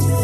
هنا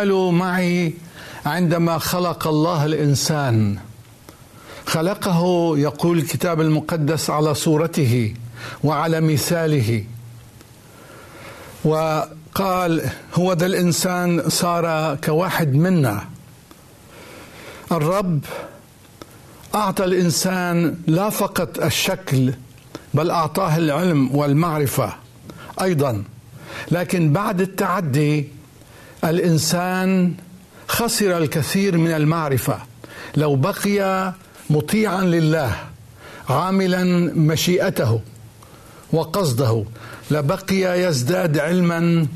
تاملوا معي عندما خلق الله الإنسان. خلقه يقول الكتاب المقدس على صورته وعلى مثاله. وقال هو ذا الإنسان صار كواحد منا. الرب أعطى الإنسان لا فقط الشكل بل أعطاه العلم والمعرفة أيضا. لكن بعد التعدي الإنسان خسر الكثير من المعرفة. لو بقي مطيعا لله عاملا مشيئته وقصده لبقي يزداد علما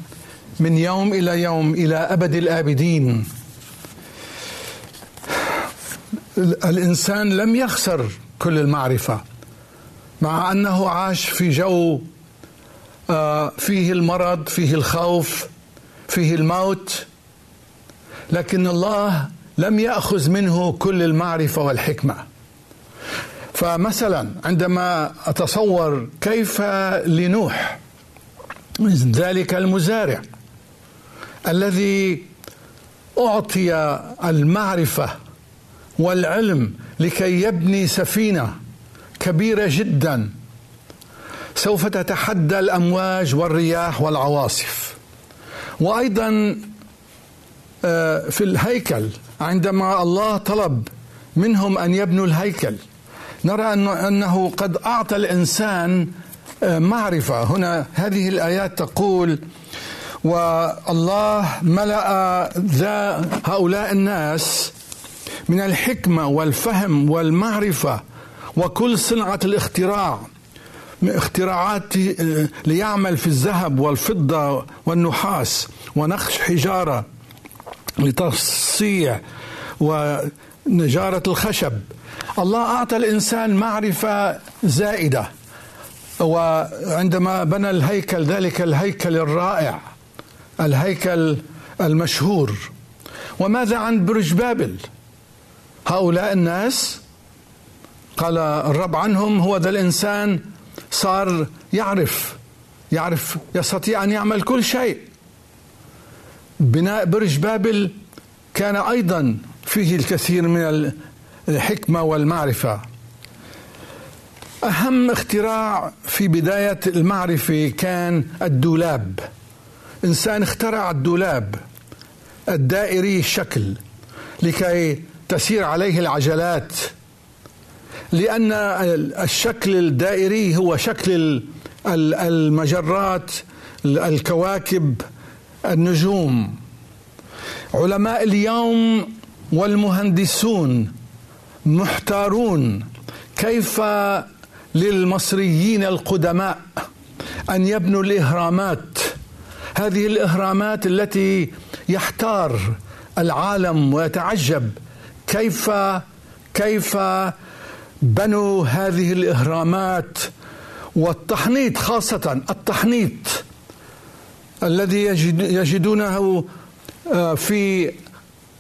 من يوم إلى يوم إلى أبد الآبدين. الإنسان لم يخسر كل المعرفة مع أنه عاش في جو آه، فيه المرض فيه الخوف فيه الموت لكن الله لم يأخذ منه كل المعرفة والحكمة. فمثلا عندما أتصور كيف لنوح ذلك المزارع الذي أعطي المعرفة والعلم لكي يبني سفينة كبيرة جدا سوف تتحدى الأمواج والرياح والعواصف. وأيضا آه، في الهيكل عندما الله طلب منهم أن يبنوا الهيكل نرى انه قد أعطى الإنسان آه، معرفة. هنا هذه الآيات تقول والله ملأ ذا هؤلاء الناس من الحكمة والفهم والمعرفة وكل صنعة الاختراع اختراعات آه، ليعمل في الذهب والفضة والنحاس ونقش حجارة لتصيع ونجارة الخشب. الله أعطى الإنسان معرفة زائدة وعندما بنى الهيكل ذلك الهيكل الرائع الهيكل المشهور. وماذا عن برج بابل؟ هؤلاء الناس قال الرب عنهم هو ذا الإنسان صار يعرف يعرف يستطيع أن يعمل كل شيء. بناء برج بابل كان أيضا فيه الكثير من الحكمة والمعرفة. أهم اختراع في بداية المعرفة كان الدولاب. إنسان اخترع الدولاب الدائري الشكل لكي تسير عليه العجلات. لأن الشكل الدائري هو شكل المجرات الكواكب النجوم. علماء اليوم والمهندسون محتارون كيف للمصريين القدماء أن يبنوا الإهرامات. هذه الإهرامات التي يحتار العالم ويتعجب كيف كيف بنوا هذه الإهرامات والتحنيط خاصة التحنيط الذي يجد يجدونه آه، في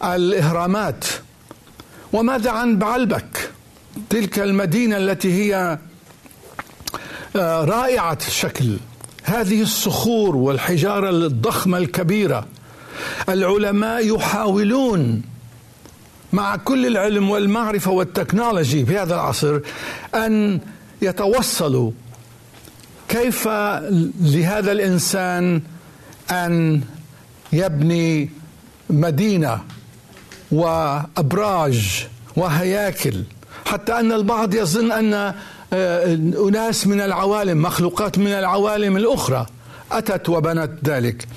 الإهرامات. وماذا عن بعلبك؟ تلك المدينة التي هي آه، رائعة الشكل. هذه الصخور والحجارة الضخمة الكبيرة. العلماء يحاولون مع كل العلم والمعرفة والتكنولوجي في هذا العصر أن يتوصلوا كيف لهذا الإنسان أن يبني مدينة وأبراج وهياكل. حتى أن البعض يظن أن آه، أناس من العوالم مخلوقات من العوالم الأخرى أتت وبنت ذلك.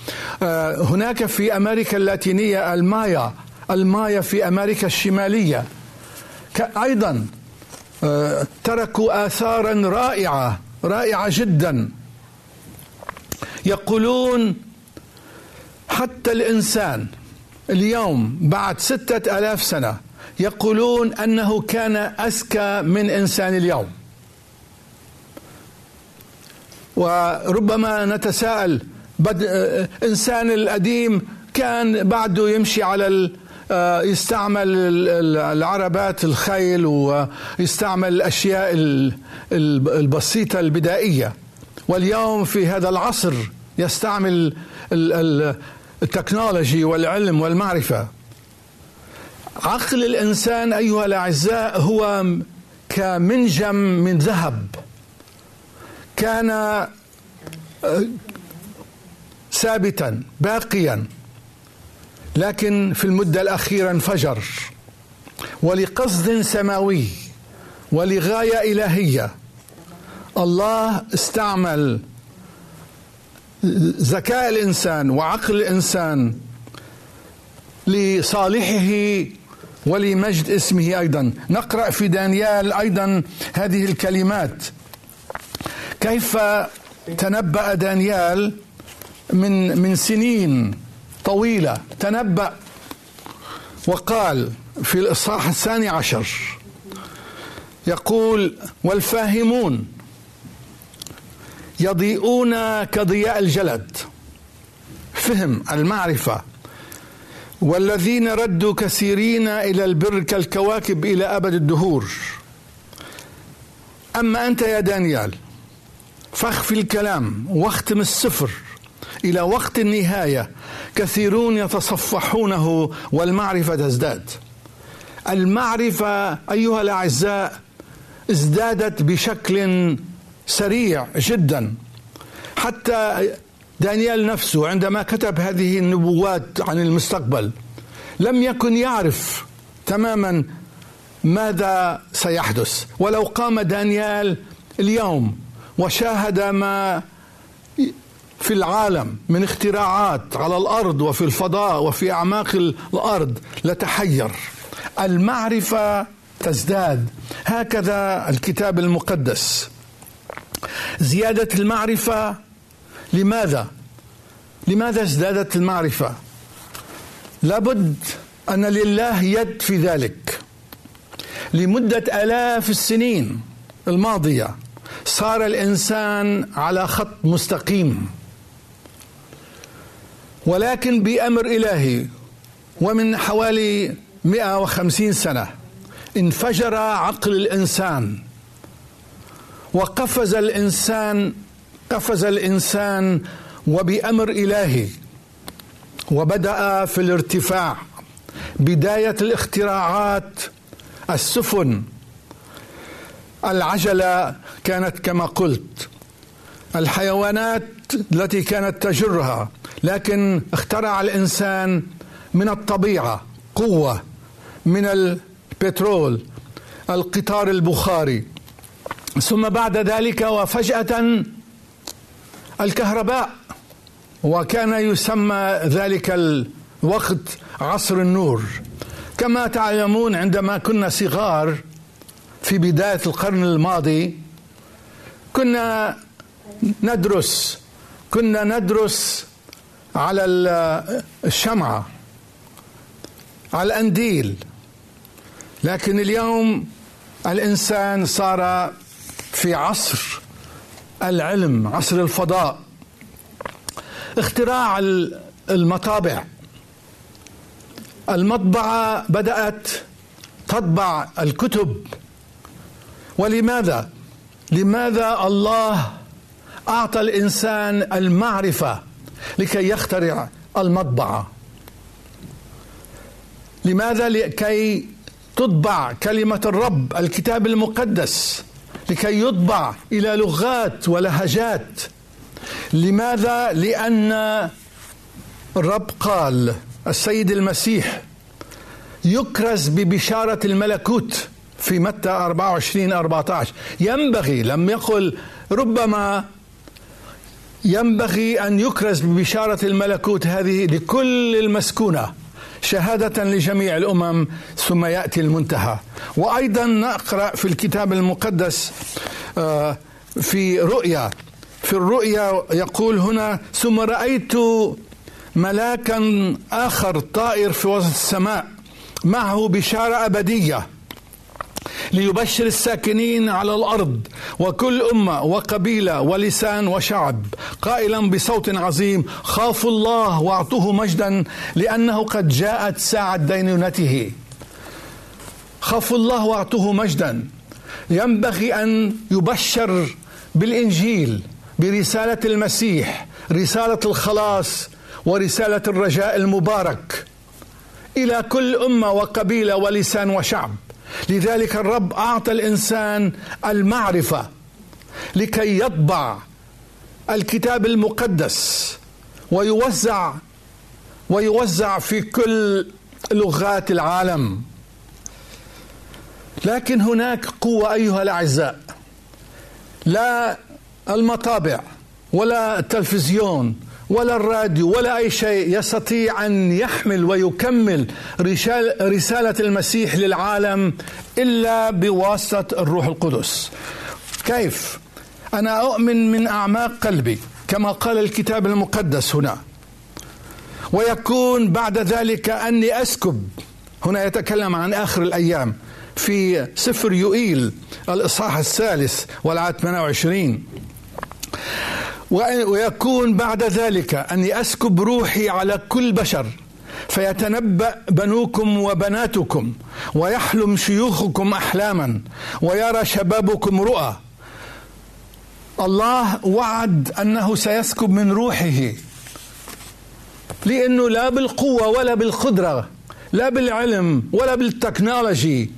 آه، هناك في أمريكا اللاتينية المايا المايا في أمريكا الشمالية. أيضا آه، تركوا اثارا رائعة رائعة جدا. يقولون حتى الإنسان اليوم بعد ستة ألاف سنة يقولون أنه كان أذكى من إنسان اليوم. وربما نتساءل بد... إنسان القديم كان بعده يمشي على آه، يستعمل العربات الخيل ويستعمل الأشياء البسيطة البدائية. واليوم في هذا العصر يستعمل التكنولوجي والعلم والمعرفة. عقل الإنسان أيها الأعزاء هو كمنجم من ذهب. كان آه، ثابتا باقيا. لكن في المدة الأخيرة انفجر. ولقصد سماوي ولغاية إلهية الله استعمل ذكاء الإنسان وعقل الإنسان لصالحه ولمجد اسمه أيضا. نقرأ في دانيال أيضا هذه الكلمات. كيف تنبأ دانيال من من سنين؟ طويلة. تنبأ وقال في الإصحاح الثاني عشر يقول والفاهمون يضيئون كضياء الجلد. فهم المعرفة. والذين ردوا كثيرين إلى البر كالكواكب إلى أبد الدهور. أما أنت يا دانيال فاخفي الكلام واختم السفر. إلى وقت النهاية. كثيرون يتصفحونه والمعرفة تزداد. المعرفة أيها الأعزاء ازدادت بشكل سريع جدا. حتى دانيال نفسه عندما كتب هذه النبوات عن المستقبل لم يكن يعرف تماما ماذا سيحدث. ولو قام دانيال اليوم وشاهد ما في العالم من اختراعات على الأرض وفي الفضاء وفي أعماق الأرض لتحير. المعرفة تزداد. هكذا الكتاب المقدس. زيادة المعرفة لماذا؟ لماذا ازدادت المعرفة؟ لابد أن لله يد في ذلك. لمدة آلاف السنين الماضية صار الإنسان على خط مستقيم. ولكن بأمر إلهي ومن حوالي 150 سنة انفجر عقل الإنسان وقفز الإنسان قفز الإنسان وبأمر إلهي وبدأ في الارتفاع بداية الاختراعات السفن. العجلة كانت كما قلت الحيوانات التي كانت تجرها لكن اخترع الإنسان من الطبيعة قوة من البترول القطار البخاري. ثم بعد ذلك وفجأة الكهرباء وكان يسمى ذلك الوقت عصر النور. كما تعلمون عندما كنا صغار في بداية القرن الماضي كنا ندرس. كنا ندرس على الشمعة على الأنديل. لكن اليوم الإنسان صار في عصر العلم عصر الفضاء. اختراع المطابع. المطبعة بدأت تطبع الكتب. ولماذا؟ لماذا الله أعطى الإنسان المعرفة لكي يخترع المطبعة. لماذا؟ لكي تطبع كلمة الرب الكتاب المقدس. لكي يطبع إلى لغات ولهجات. لماذا؟ لأن الرب قال السيد المسيح يكرز ببشارة الملكوت في متى 24 14 ينبغي لم يقل ربما ينبغي أن يكرز ببشارة الملكوت هذه لكل المسكونة شهادة لجميع الأمم ثم يأتي المنتهى. وأيضا نقرأ في الكتاب المقدس آه، في رؤيا. في الرؤيا يقول هنا ثم رأيت ملاكا آخر طائر في وسط السماء معه بشارة أبدية. ليبشر الساكنين على الأرض وكل أمة وقبيلة ولسان وشعب. قائلا بصوت عظيم خافوا الله وأعطوه مجدا لأنه قد جاءت ساعة دينونته. خافوا الله وأعطوه مجدا. ينبغي أن يبشر بالإنجيل برسالة المسيح رسالة الخلاص ورسالة الرجاء المبارك إلى كل أمة وقبيلة ولسان وشعب. لذلك الرب أعطى الإنسان المعرفة لكي يطبع الكتاب المقدس ويوزع ويوزع في كل لغات العالم. لكن هناك قوة أيها الأعزاء لا المطابع ولا التلفزيون ولا الراديو ولا أي شيء يستطيع أن يحمل ويكمل رسالة المسيح للعالم إلا بواسطة الروح القدس. كيف؟ أنا أؤمن من أعماق قلبي كما قال الكتاب المقدس هنا. ويكون بعد ذلك أني أسكب. هنا يتكلم عن آخر الأيام. في سفر يوئيل الإصحاح الثالث والعدد 28 ويكون بعد ذلك أني أسكب روحي على كل بشر فيتنبأ بنوكم وبناتكم ويحلم شيوخكم أحلاما ويرى شبابكم رؤى. الله وعد أنه سيسكب من روحه. لأنه لا بالقوة ولا بالقدرة لا بالعلم ولا بالتكنولوجي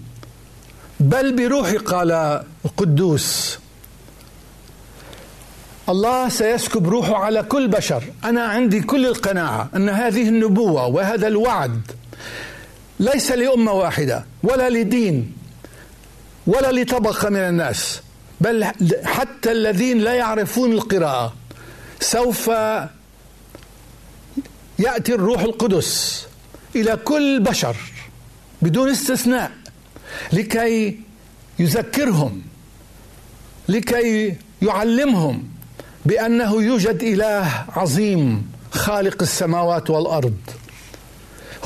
بل بروحي قال القدوس. الله سيسكب روحه على كل بشر. أنا عندي كل القناعة أن هذه النبوة وهذا الوعد ليس لأمة واحدة ولا لدين ولا لطبقة من الناس بل حتى الذين لا يعرفون القراءة سوف يأتي الروح القدس إلى كل بشر بدون استثناء لكي يذكرهم لكي يعلمهم. بأنه يوجد إله عظيم خالق السماوات والأرض.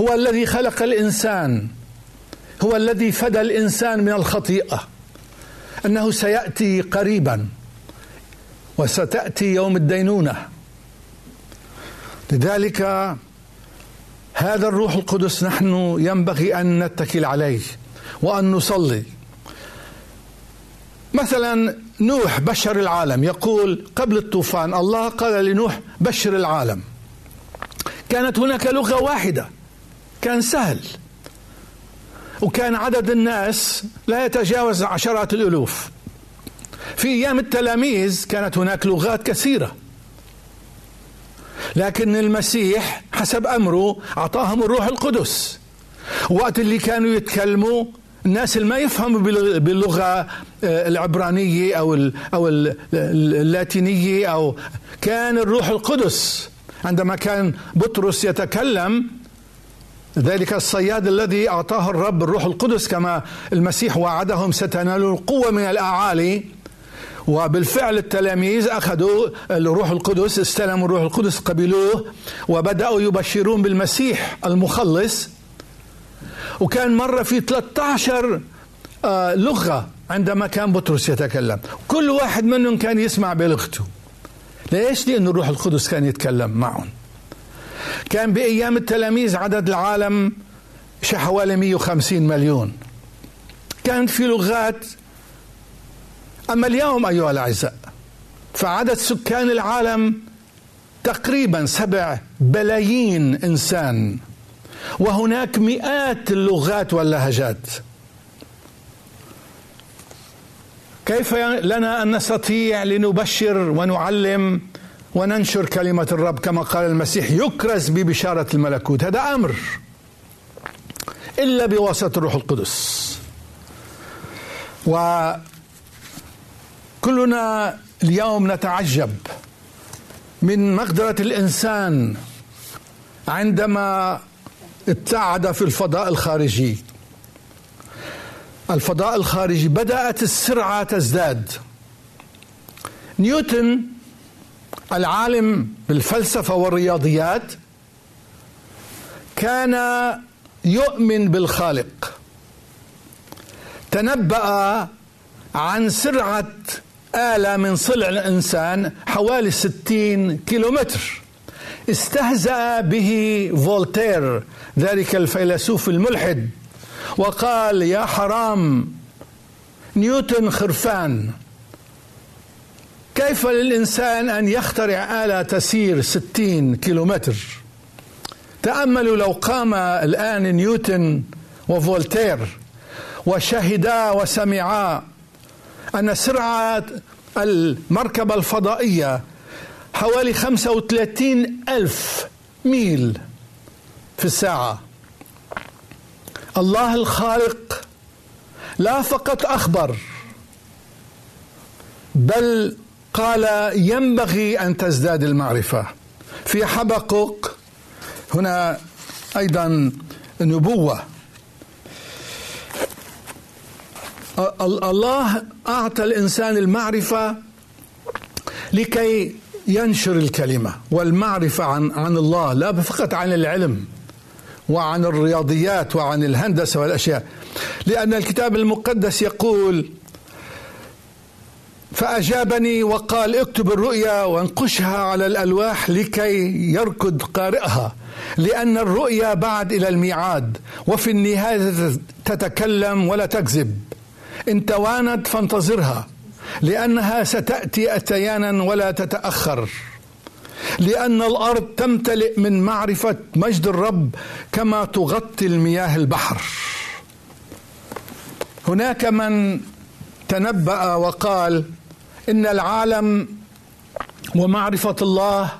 هو الذي خلق الإنسان. هو الذي فدى الإنسان من الخطيئة. أنه سيأتي قريبا وستأتي يوم الدينونة. لذلك هذا الروح القدس نحن ينبغي أن نتكل عليه وأن نصلي. مثلا نوح بشر العالم. يقول قبل الطوفان الله قال لنوح بشر العالم. كانت هناك لغة واحدة. كان سهل. وكان عدد الناس لا يتجاوز عشرات الألوف. في أيام التلاميذ كانت هناك لغات كثيرة. لكن المسيح حسب أمره أعطاهم الروح القدس. وقت اللي كانوا يتكلموا الناس اللي ما يفهموا باللغة آه، العبرانية أو أو اللاتينية أو كان الروح القدس. عندما كان بطرس يتكلم ذلك الصياد الذي أعطاه الرب الروح القدس كما المسيح وعدهم ستنالوا القوة من الأعالي. وبالفعل التلاميذ أخذوا الروح القدس استلموا الروح القدس قبلوه وبدأوا يبشرون بالمسيح المخلص. وكان مرة في 13 آه، لغة عندما كان بطرس يتكلم. كل واحد منهم كان يسمع بلغته. ليش؟ لأن الروح القدس كان يتكلم معهم. كان بأيام التلاميذ عدد العالم حوالي 150 مليون. كانت في لغات. أما اليوم أيها الأعزاء فعدد سكان العالم تقريبا سبع بلايين إنسان. وهناك مئات اللغات واللهجات. كيف لنا أن نستطيع لنبشر ونعلم وننشر كلمة الرب كما قال المسيح يكرز ببشارة الملكوت. هذا أمر. إلا بواسطة الروح القدس. وكلنا اليوم نتعجب من مقدرة الإنسان عندما ابتعد في الفضاء الخارجي. الفضاء الخارجي بدأت السرعة تزداد. نيوتن العالم بالفلسفة والرياضيات كان يؤمن بالخالق. تنبأ عن سرعة آلة من صلع الإنسان حوالي 60 كيلومتر. استهزأ به فولتير ذلك الفيلسوف الملحد وقال يا حرام نيوتن خرفان كيف للإنسان أن يخترع آلة تسير ستين كيلومتر؟ تأملوا لو قام الآن نيوتن وفولتير وشهدا وسمعا أن سرعة المركبة الفضائية حوالي 35 ألف ميل في الساعة. الله الخالق لا فقط أخبر بل قال ينبغي أن تزداد المعرفة. في حبقق هنا أيضا نبوة. الله أعطى الإنسان المعرفة لكي ينشر الكلمة والمعرفة عن عن الله لا فقط عن العلم وعن الرياضيات وعن الهندسة والأشياء. لأن الكتاب المقدس يقول فأجابني وقال اكتب الرؤيا وانقشها على الألواح لكي يركض قارئها لأن الرؤيا بعد إلى الميعاد وفي النهاية تتكلم ولا تكذب. إن توانت فانتظرها لأنها ستأتي أتيانا ولا تتأخر. لأن الأرض تمتلئ من معرفة مجد الرب كما تغطي المياه البحر. هناك من تنبأ وقال إن العالم ومعرفة الله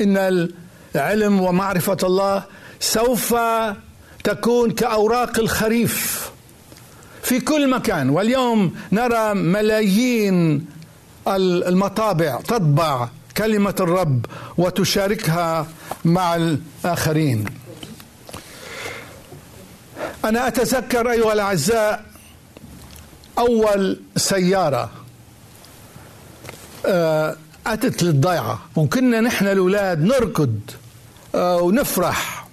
إن العلم ومعرفة الله سوف تكون كأوراق الخريف. في كل مكان. واليوم نرى ملايين المطابع تطبع كلمة الرب وتشاركها مع الآخرين. أنا أتذكر أيها الأعزاء أول سيارة آه، أتت للضيعة. وكنا نحن الأولاد نركض آه، ونفرح.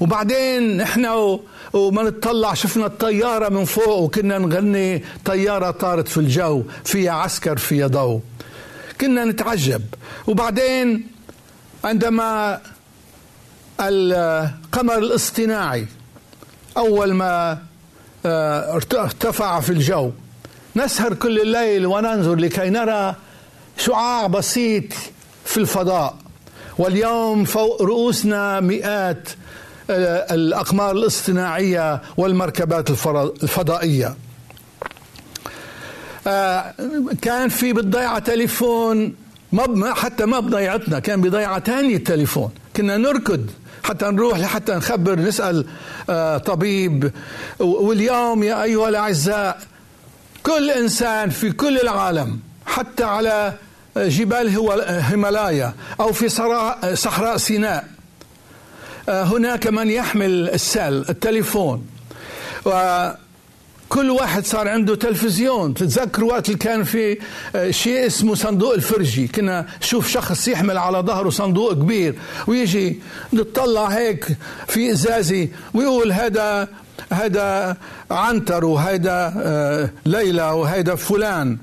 وبعدين نحن وما نطلع شفنا الطيارة من فوق وكنا نغني طيارة طارت في الجو فيها عسكر فيها ضوء. كنا نتعجب. وبعدين عندما القمر الاصطناعي أول ما آه، ارتفع في الجو نسهر كل الليل وننظر لكي نرى شعاع بسيط في الفضاء. واليوم فوق رؤوسنا مئات الأقمار الاصطناعية والمركبات الفضائية. آه، كان في بالضيعة تليفون ما حتى ما بضيعتنا كان بضيعة تانية التليفون كنا نركض حتى نروح لحتى نخبر نسأل آه، طبيب واليوم يا أيها الأعزاء كل إنسان في كل العالم حتى على جبال هيمالايا أو في صحراء سيناء آه، هناك من يحمل السل التليفون. كل واحد صار عنده تلفزيون. تتذكروا وقت اللي كان في آه، شيء اسمه صندوق الفرجي. كنا شوف شخص يحمل على ظهره صندوق كبير. ويجي نطلع هيك في إزازي ويقول هذا هذا عنتر وهذا آه، ليلى وهذا فلان.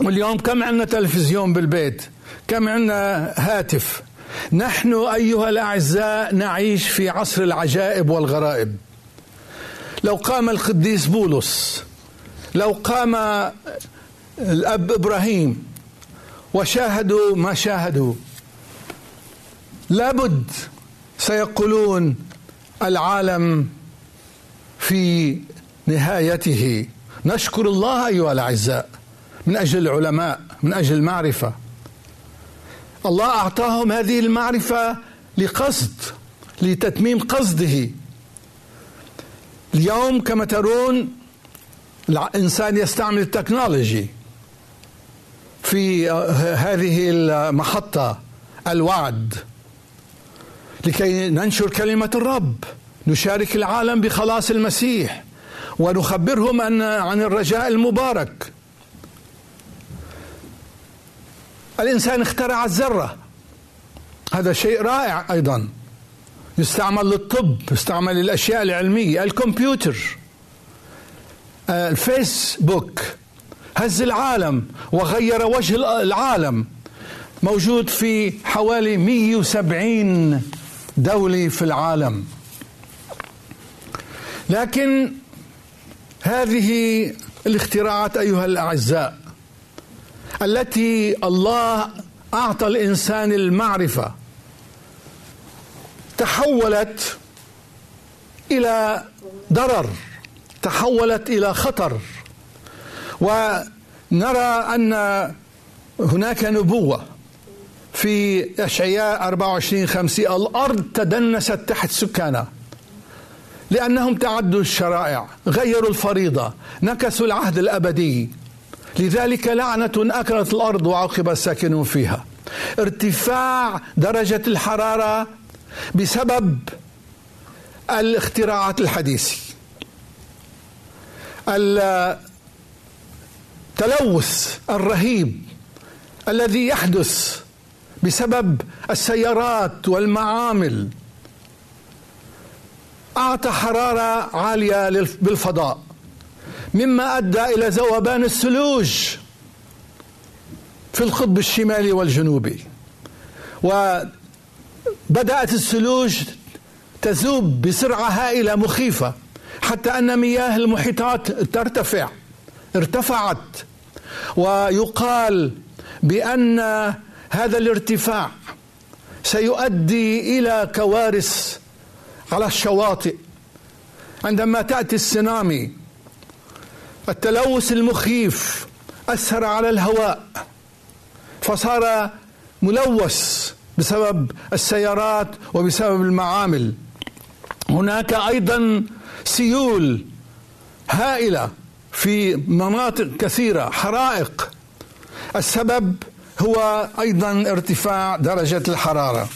واليوم كم عندنا تلفزيون بالبيت؟ كم عندنا هاتف؟ نحن أيها الأعزاء نعيش في عصر العجائب والغرائب. لو قام القديس بولس لو قام الأب إبراهيم وشاهدوا ما شاهدوا لابد سيقولون العالم في نهايته. نشكر الله أيها الأعزاء من أجل العلماء من أجل المعرفة. الله أعطاهم هذه المعرفة لقصد لتتميم قصده. اليوم كما ترون الإنسان يستعمل التكنولوجي في هذه المحطة الوعد. لكي ننشر كلمة الرب نشارك العالم بخلاص المسيح ونخبرهم أن عن الرجاء المبارك. الإنسان اخترع الذرة. هذا شيء رائع أيضا. يستعمل للطب يستعمل للأشياء العلمية الكمبيوتر الفيسبوك هز العالم وغير وجه العالم. موجود في حوالي 170 دولة في العالم. لكن هذه الاختراعات أيها الأعزاء التي الله أعطى الإنسان المعرفة تحولت إلى ضرر تحولت إلى خطر. ونرى أن هناك نبوة في أشعياء 24 خمسة الأرض تدنست تحت سكانها لأنهم تعدوا الشرائع غيروا الفريضة نكسوا العهد الأبدي. لذلك لعنة أكلت الأرض وعقب الساكنون فيها. ارتفاع درجة الحرارة بسبب الاختراعات الحديثة. التلوث الرهيب الذي يحدث بسبب السيارات والمعامل أعطى حرارة عالية بالفضاء. مما أدى إلى ذوبان الثلوج في القطب الشمالي والجنوبي. وبدأت الثلوج تذوب بسرعة هائلة مخيفة حتى أن مياه المحيطات ترتفع ارتفعت. ويقال بأن هذا الارتفاع سيؤدي إلى كوارث على الشواطئ. عندما تأتي السنامي التلوث المخيف أثر على الهواء فصار ملوث بسبب السيارات وبسبب المعامل. هناك أيضا سيول هائلة في مناطق كثيرة حرائق. السبب هو أيضا ارتفاع درجة الحرارة.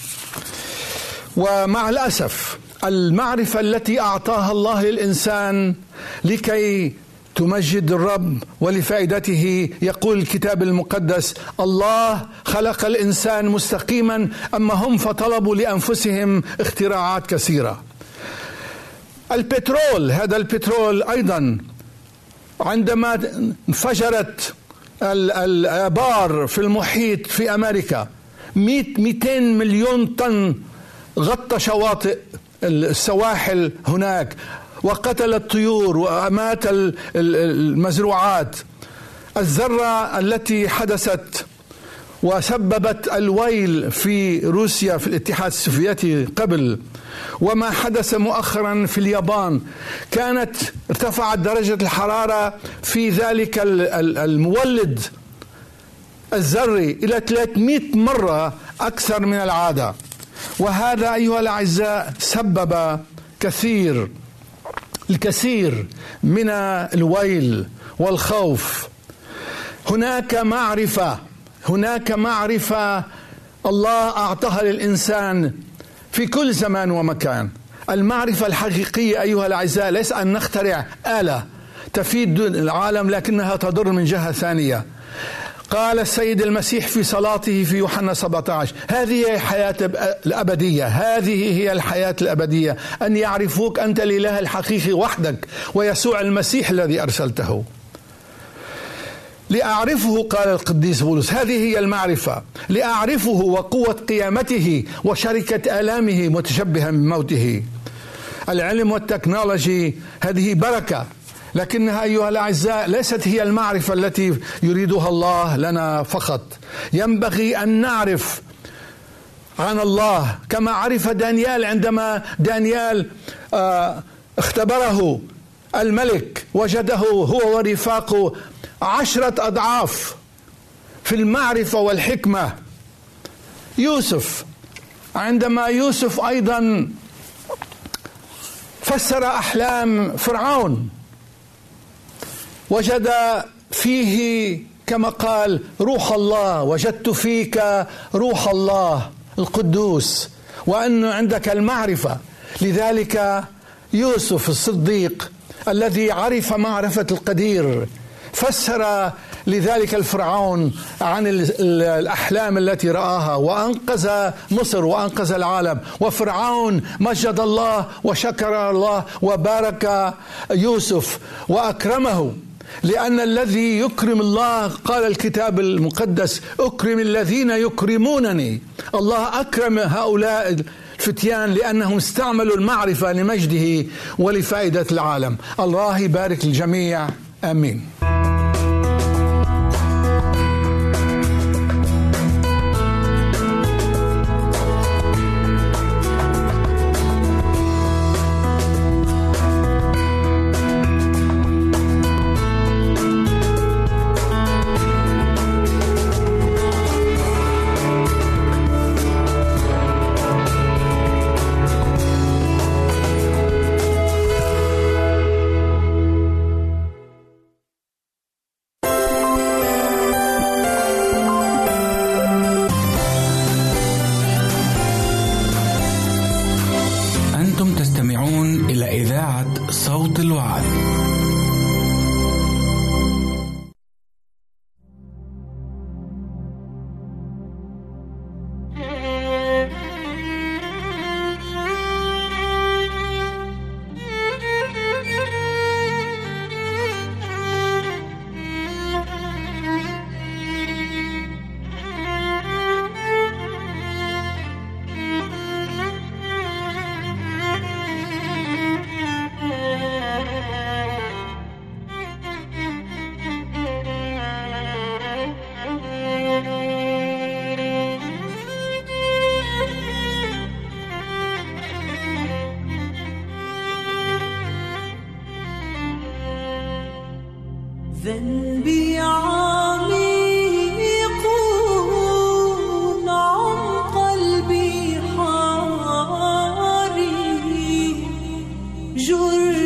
ومع الأسف المعرفة التي أعطاها الله للإنسان لكي تمجد الرب ولفائدته. يقول الكتاب المقدس الله خلق الإنسان مستقيما أما هم فطلبوا لأنفسهم اختراعات كثيرة. البترول هذا البترول أيضا عندما انفجرت الآبار في المحيط في أمريكا 100 200 مليون طن غطى شواطئ السواحل هناك. وقتل الطيور وامات المزروعات. الذرة التي حدثت وسببت الويل في روسيا في الاتحاد السوفيتي قبل. وما حدث مؤخرا في اليابان. كانت ارتفعت درجة الحرارة في ذلك المولد الذري إلى 300 مرة أكثر من العادة. وهذا أيها الأعزاء سبب كثير. الكثير من الويل والخوف. هناك معرفة هناك معرفة الله أعطاها للإنسان في كل زمان ومكان. المعرفة الحقيقية أيها الأعزاء ليس أن نخترع آلة تفيد العالم لكنها تضر من جهة ثانية. قال السيد المسيح في صلاته في يوحنا 17 هذه هي الحياة الأبدية هذه هي الحياة الأبدية أن يعرفوك أنت الإله الحقيقي وحدك ويسوع المسيح الذي أرسلته. لأعرفه قال القديس بولس هذه هي المعرفة. لأعرفه وقوة قيامته وشركة آلامه متشبها بموته العلم والتكنولوجي هذه بركة. لكنها أيها الأعزاء ليست هي المعرفة التي يريدها الله لنا فقط. ينبغي أن نعرف عن الله كما عرف دانيال عندما دانيال آه، اختبره الملك وجده هو ورفاقه عشرة أضعاف في المعرفة والحكمة. يوسف عندما يوسف أيضا فسر أحلام فرعون وجد فيه كما قال روح الله وجدت فيك روح الله القدوس وأن عندك المعرفة. لذلك يوسف الصديق الذي عرف معرفة القدير فسر لذلك الفرعون عن الأحلام التي رآها وأنقذ مصر وأنقذ العالم. وفرعون مجد الله وشكر الله وبارك يوسف وأكرمه. لأن الذي يكرم الله قال الكتاب المقدس أكرم الذين يكرمونني. الله أكرم هؤلاء الفتيان لأنهم استعملوا المعرفة لمجده ولفائدة العالم. الله يبارك الجميع آمين. toujours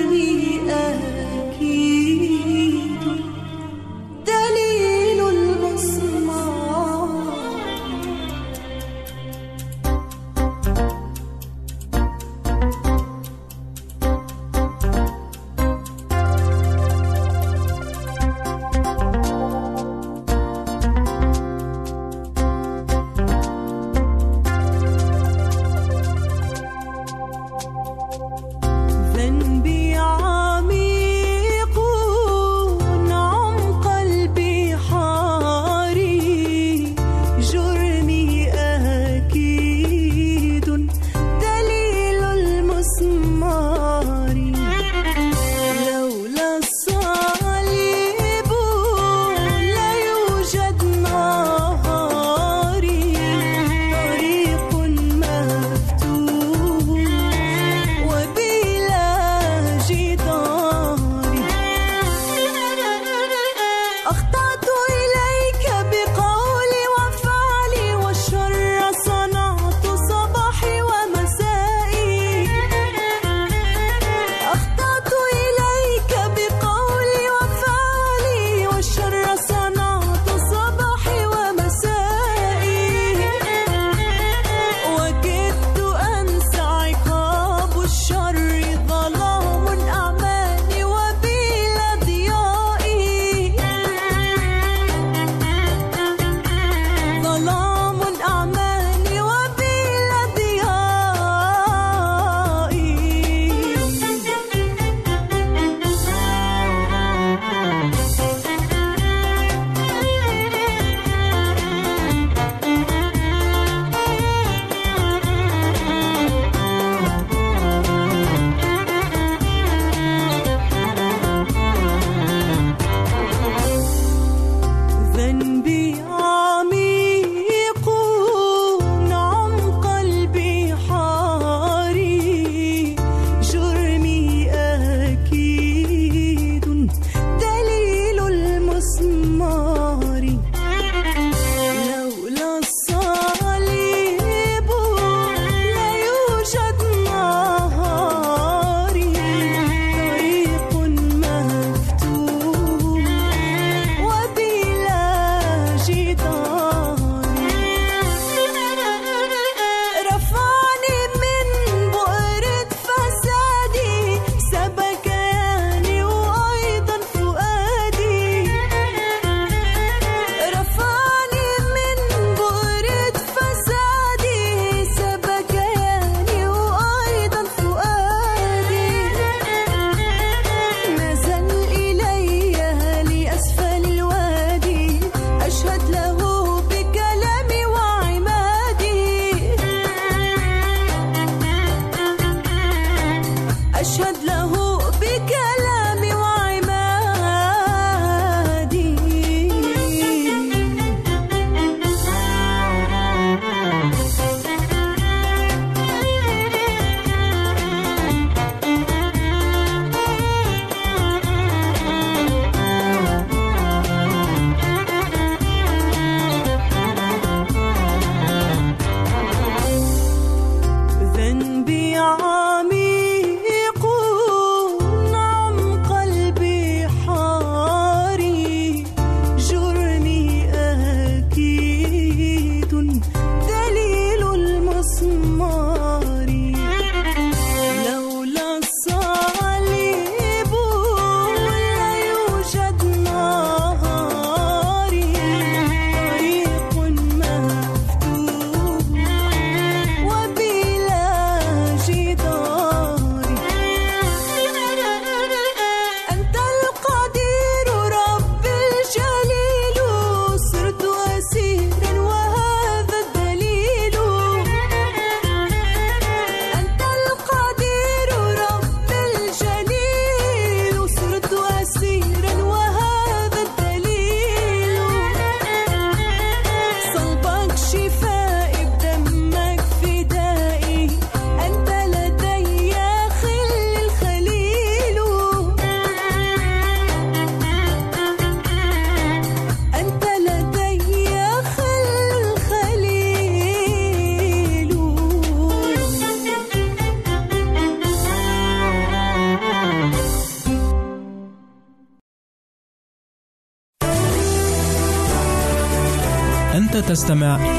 تستمع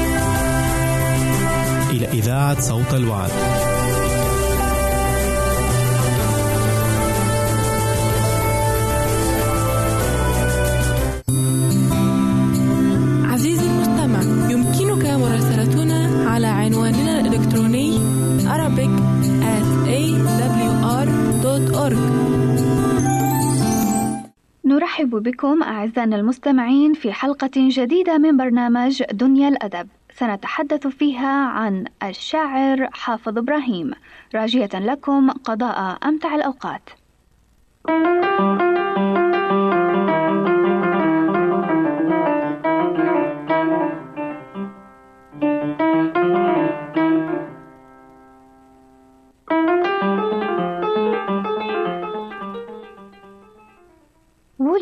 نرحب بكم أعزائنا المستمعين في حلقة جديدة من برنامج دنيا الأدب. سنتحدث فيها عن الشاعر حافظ إبراهيم. راجية لكم قضاء أمتع الأوقات.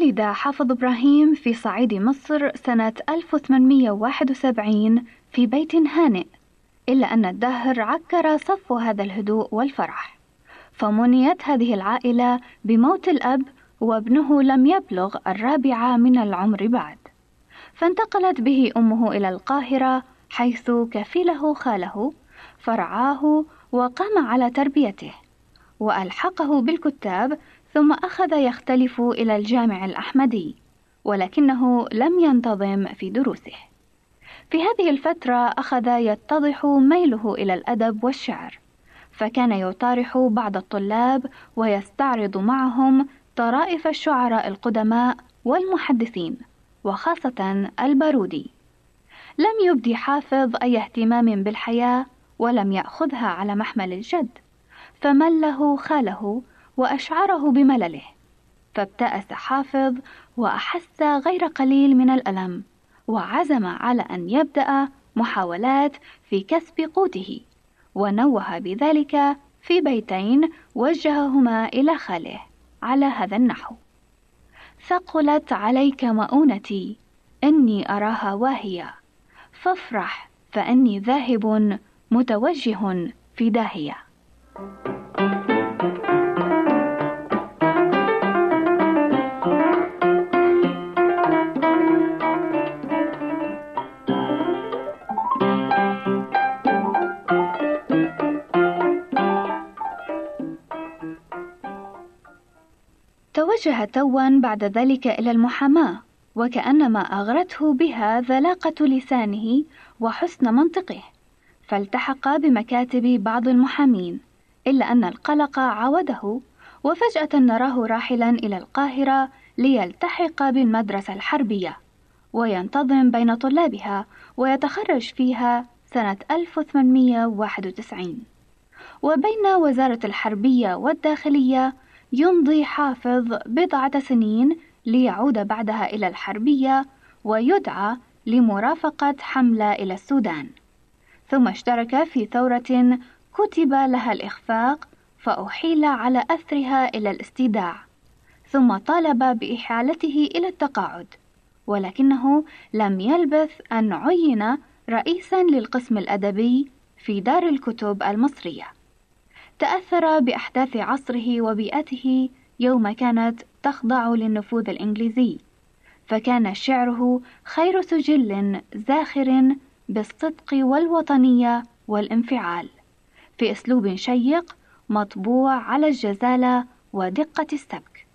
ولد حافظ إبراهيم في صعيد مصر سنة 1871 في بيت هانئ إلا أن الدهر عكر صفو هذا الهدوء والفرح. فمنيت هذه العائلة بموت الأب وابنه لم يبلغ الرابعة من العمر بعد. فانتقلت به أمه إلى القاهرة حيث كفله خاله فرعاه وقام على تربيته وألحقه بالكتاب ثم أخذ يختلف إلى الجامع الأحمدي ولكنه لم ينتظم في دروسه. في هذه الفترة أخذ يتضح ميله إلى الأدب والشعر فكان يطارح بعض الطلاب ويستعرض معهم طرائف الشعراء القدماء والمحدثين وخاصة البارودي. لم يبدي حافظ أي اهتمام بالحياة ولم يأخذها على محمل الجد فمله خاله وأشعره بملله. فابتأس حافظ وأحس غير قليل من الألم وعزم على أن يبدأ محاولات في كسب قوته ونوه بذلك في بيتين وجههما إلى خاله على هذا النحو. ثقلت عليك مؤونتي إني أراها واهية. فافرح فإني ذاهب متوجه في داهية. توجه توا بعد ذلك إلى المحاماة وكأنما أغرته بها ذلاقة لسانه وحسن منطقه فالتحق بمكاتب بعض المحامين إلا أن القلق عوده وفجأة نراه راحلا إلى القاهرة ليلتحق بالمدرسة الحربية وينتظم بين طلابها ويتخرج فيها سنة 1891 وبين وزارة الحربية والداخلية يمضي حافظ بضعة سنين ليعود بعدها إلى الحربية ويدعى لمرافقة حملة إلى السودان. ثم اشترك في ثورة كتب لها الإخفاق فأحيل على أثرها إلى الاستيداع ثم طالب بإحالته إلى التقاعد ولكنه لم يلبث أن عين رئيسا للقسم الأدبي في دار الكتب المصرية. تأثر بأحداث عصره وبيئته يوم كانت تخضع للنفوذ الإنجليزي فكان شعره خير سجل زاخر بالصدق والوطنية والانفعال في أسلوب شيق مطبوع على الجزالة ودقة السبك.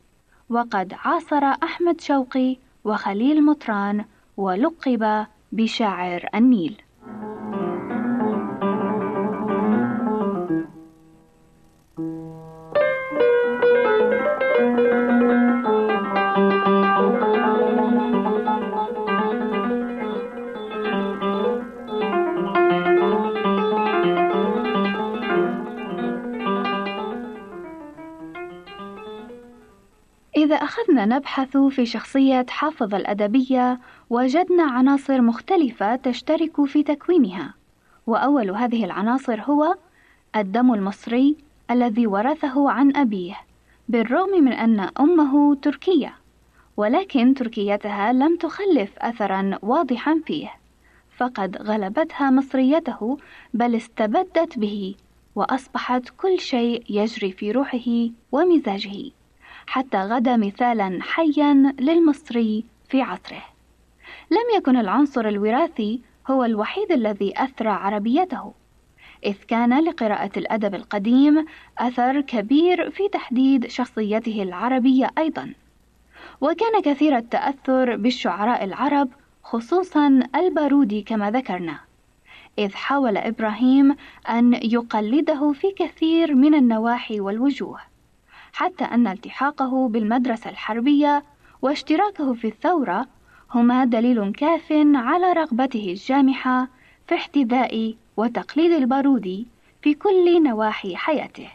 وقد عاصر أحمد شوقي وخليل مطران ولقب بشاعر النيل. أخذنا نبحث في شخصية حافظ الأدبية وجدنا عناصر مختلفة تشترك في تكوينها، وأول هذه العناصر هو الدم المصري الذي ورثه عن أبيه، بالرغم من أن أمه تركية، ولكن تركيتها لم تخلف أثرا واضحا فيه، فقد غلبتها مصريته بل استبدت به، وأصبحت كل شيء يجري في روحه ومزاجه. حتى غدا مثالا حيا للمصري في عصره. لم يكن العنصر الوراثي هو الوحيد الذي اثرى عربيته إذ كان لقراءة الأدب القديم أثر كبير في تحديد شخصيته العربية أيضا. وكان كثير التأثر بالشعراء العرب خصوصا البارودي كما ذكرنا إذ حاول إبراهيم أن يقلده في كثير من النواحي والوجوه. حتى أن التحاقه بالمدرسة الحربية واشتراكه في الثورة هما دليل كاف على رغبته الجامحة في احتذاء وتقليد البارودي في كل نواحي حياته.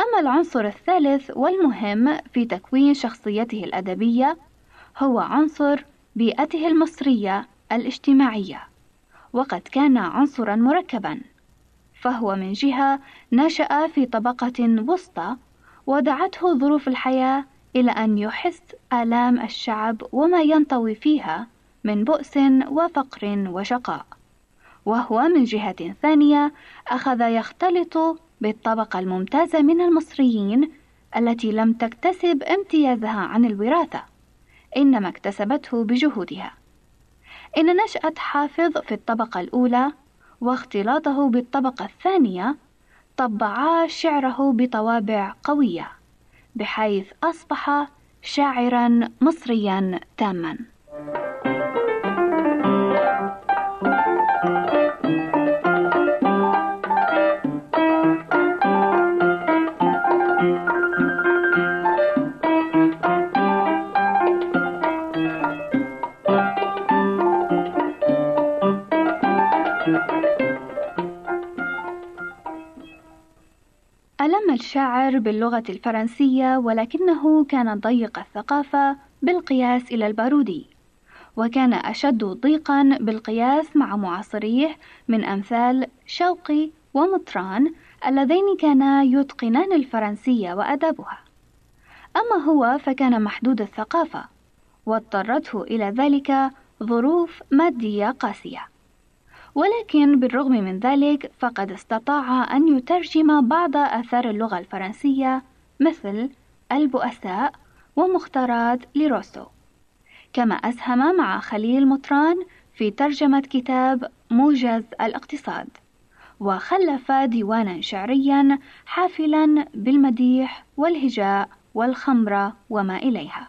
أما العنصر الثالث والمهم في تكوين شخصيته الأدبية هو عنصر بيئته المصرية الاجتماعية، وقد كان عنصرا مركبا، فهو من جهة نشأ في طبقة وسطى ودعته ظروف الحياة إلى أن يحس آلام الشعب وما ينطوي فيها من بؤس وفقر وشقاء. وهو من جهة ثانية أخذ يختلط بالطبقة الممتازة من المصريين التي لم تكتسب امتيازها عن الوراثة إنما اكتسبته بجهودها. إن نشأة حافظ في الطبقة الأولى واختلاطه بالطبقة الثانية طبعا شعره بطوابع قوية بحيث أصبح شاعرا مصريا تاما. الشاعر باللغة الفرنسية ولكنه كان ضيق الثقافة بالقياس إلى البارودي وكان أشد ضيقا بالقياس مع معاصريه من أمثال شوقي ومطران اللذين كانا يتقنان الفرنسية وأدابها. أما هو فكان محدود الثقافة واضطرته إلى ذلك ظروف مادية قاسية. ولكن بالرغم من ذلك فقد استطاع أن يترجم بعض آثار اللغة الفرنسية مثل البؤساء ومختارات لروسو. كما أسهم مع خليل مطران في ترجمة كتاب موجز الاقتصاد. وخلف ديوانا شعريا حافلا بالمديح والهجاء والخمرة وما إليها.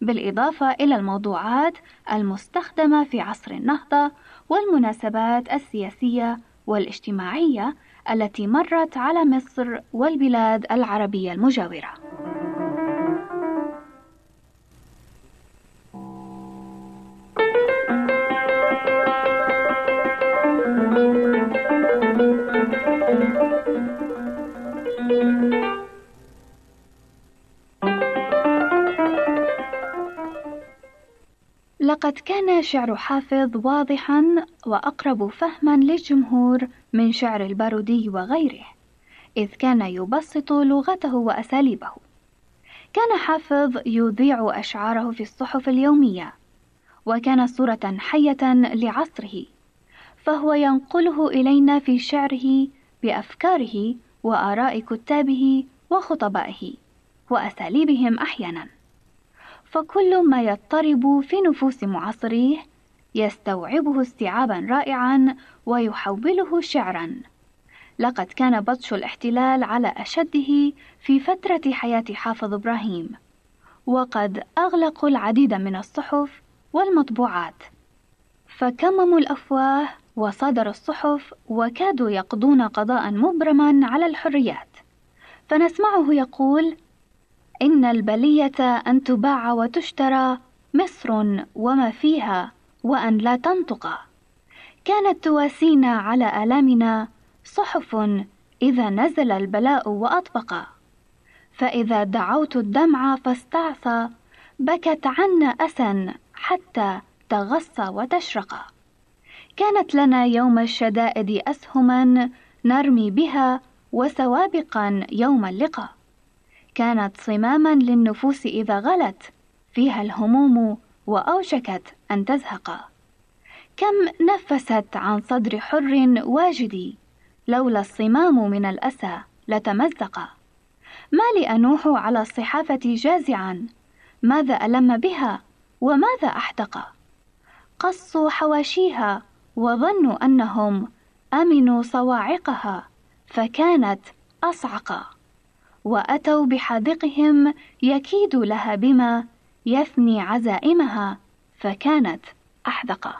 بالإضافة إلى الموضوعات المستخدمة في عصر النهضة والمناسبات السياسية والاجتماعية التي مرت على مصر والبلاد العربية المجاورة. لقد كان شعر حافظ واضحا وأقرب فهما للجمهور من شعر البارودي وغيره إذ كان يبسط لغته وأساليبه. كان حافظ يذيع أشعاره في الصحف اليومية وكان صورة حية لعصره فهو ينقله إلينا في شعره بأفكاره وآراء كتابه وخطبائه وأساليبهم أحيانا. فكل ما يضطرب في نفوس معاصريه يستوعبه استيعابا رائعا ويحوله شعرا. لقد كان بطش الاحتلال على أشده في فترة حياة حافظ إبراهيم وقد أغلقوا العديد من الصحف والمطبوعات. فكمموا الأفواه وصادروا الصحف وكادوا يقضون قضاء مبرما على الحريات. فنسمعه يقول إن البلية أن تباع وتشترى مصر وما فيها وأن لا تنطق. كانت تواسينا على آلامنا صحف إذا نزل البلاء وأطبق. فإذا دعوت الدمع فاستعصى بكت عنا أسا حتى تغص وتشرق. كانت لنا يوم الشدائد أسهما نرمي بها وسوابقا يوم اللقاء. كانت صماما للنفوس إذا غلت فيها الهموم وأوشكت أن تزهق. كم نفست عن صدر حر واجدي لولا الصمام من الأسى لتمزق. ما لي أنوح على الصحافة جازعا ماذا ألم بها وماذا أحدق قصوا حواشيها وظنوا أنهم أمنوا صواعقها فكانت أصعق. وأتوا بحاذقهم يكيد لها بما يثني عزائمها فكانت أحذق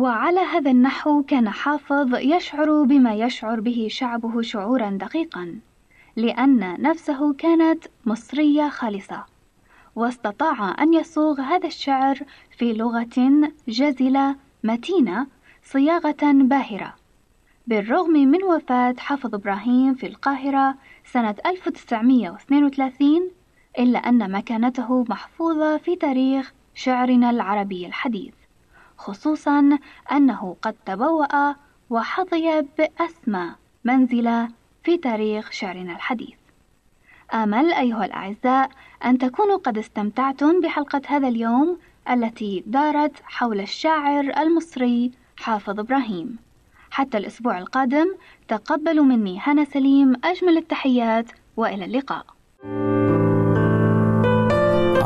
وعلى هذا النحو كان حافظ يشعر بما يشعر به شعبه شعورا دقيقا لأن نفسه كانت مصرية خالصة واستطاع أن يصوغ هذا الشعر في لغة جزلة متينة صياغة باهرة. بالرغم من وفاة حافظ إبراهيم في القاهرة سنة 1932 إلا أن مكانته محفوظة في تاريخ شعرنا العربي الحديث. خصوصا أنه قد تبوأ وحظي بأسمى منزلة في تاريخ شعرنا الحديث. آمل أيها الأعزاء أن تكونوا قد استمتعتم بحلقة هذا اليوم التي دارت حول الشاعر المصري حافظ إبراهيم. حتى الأسبوع القادم تقبلوا مني هنا سليم أجمل التحيات وإلى اللقاء.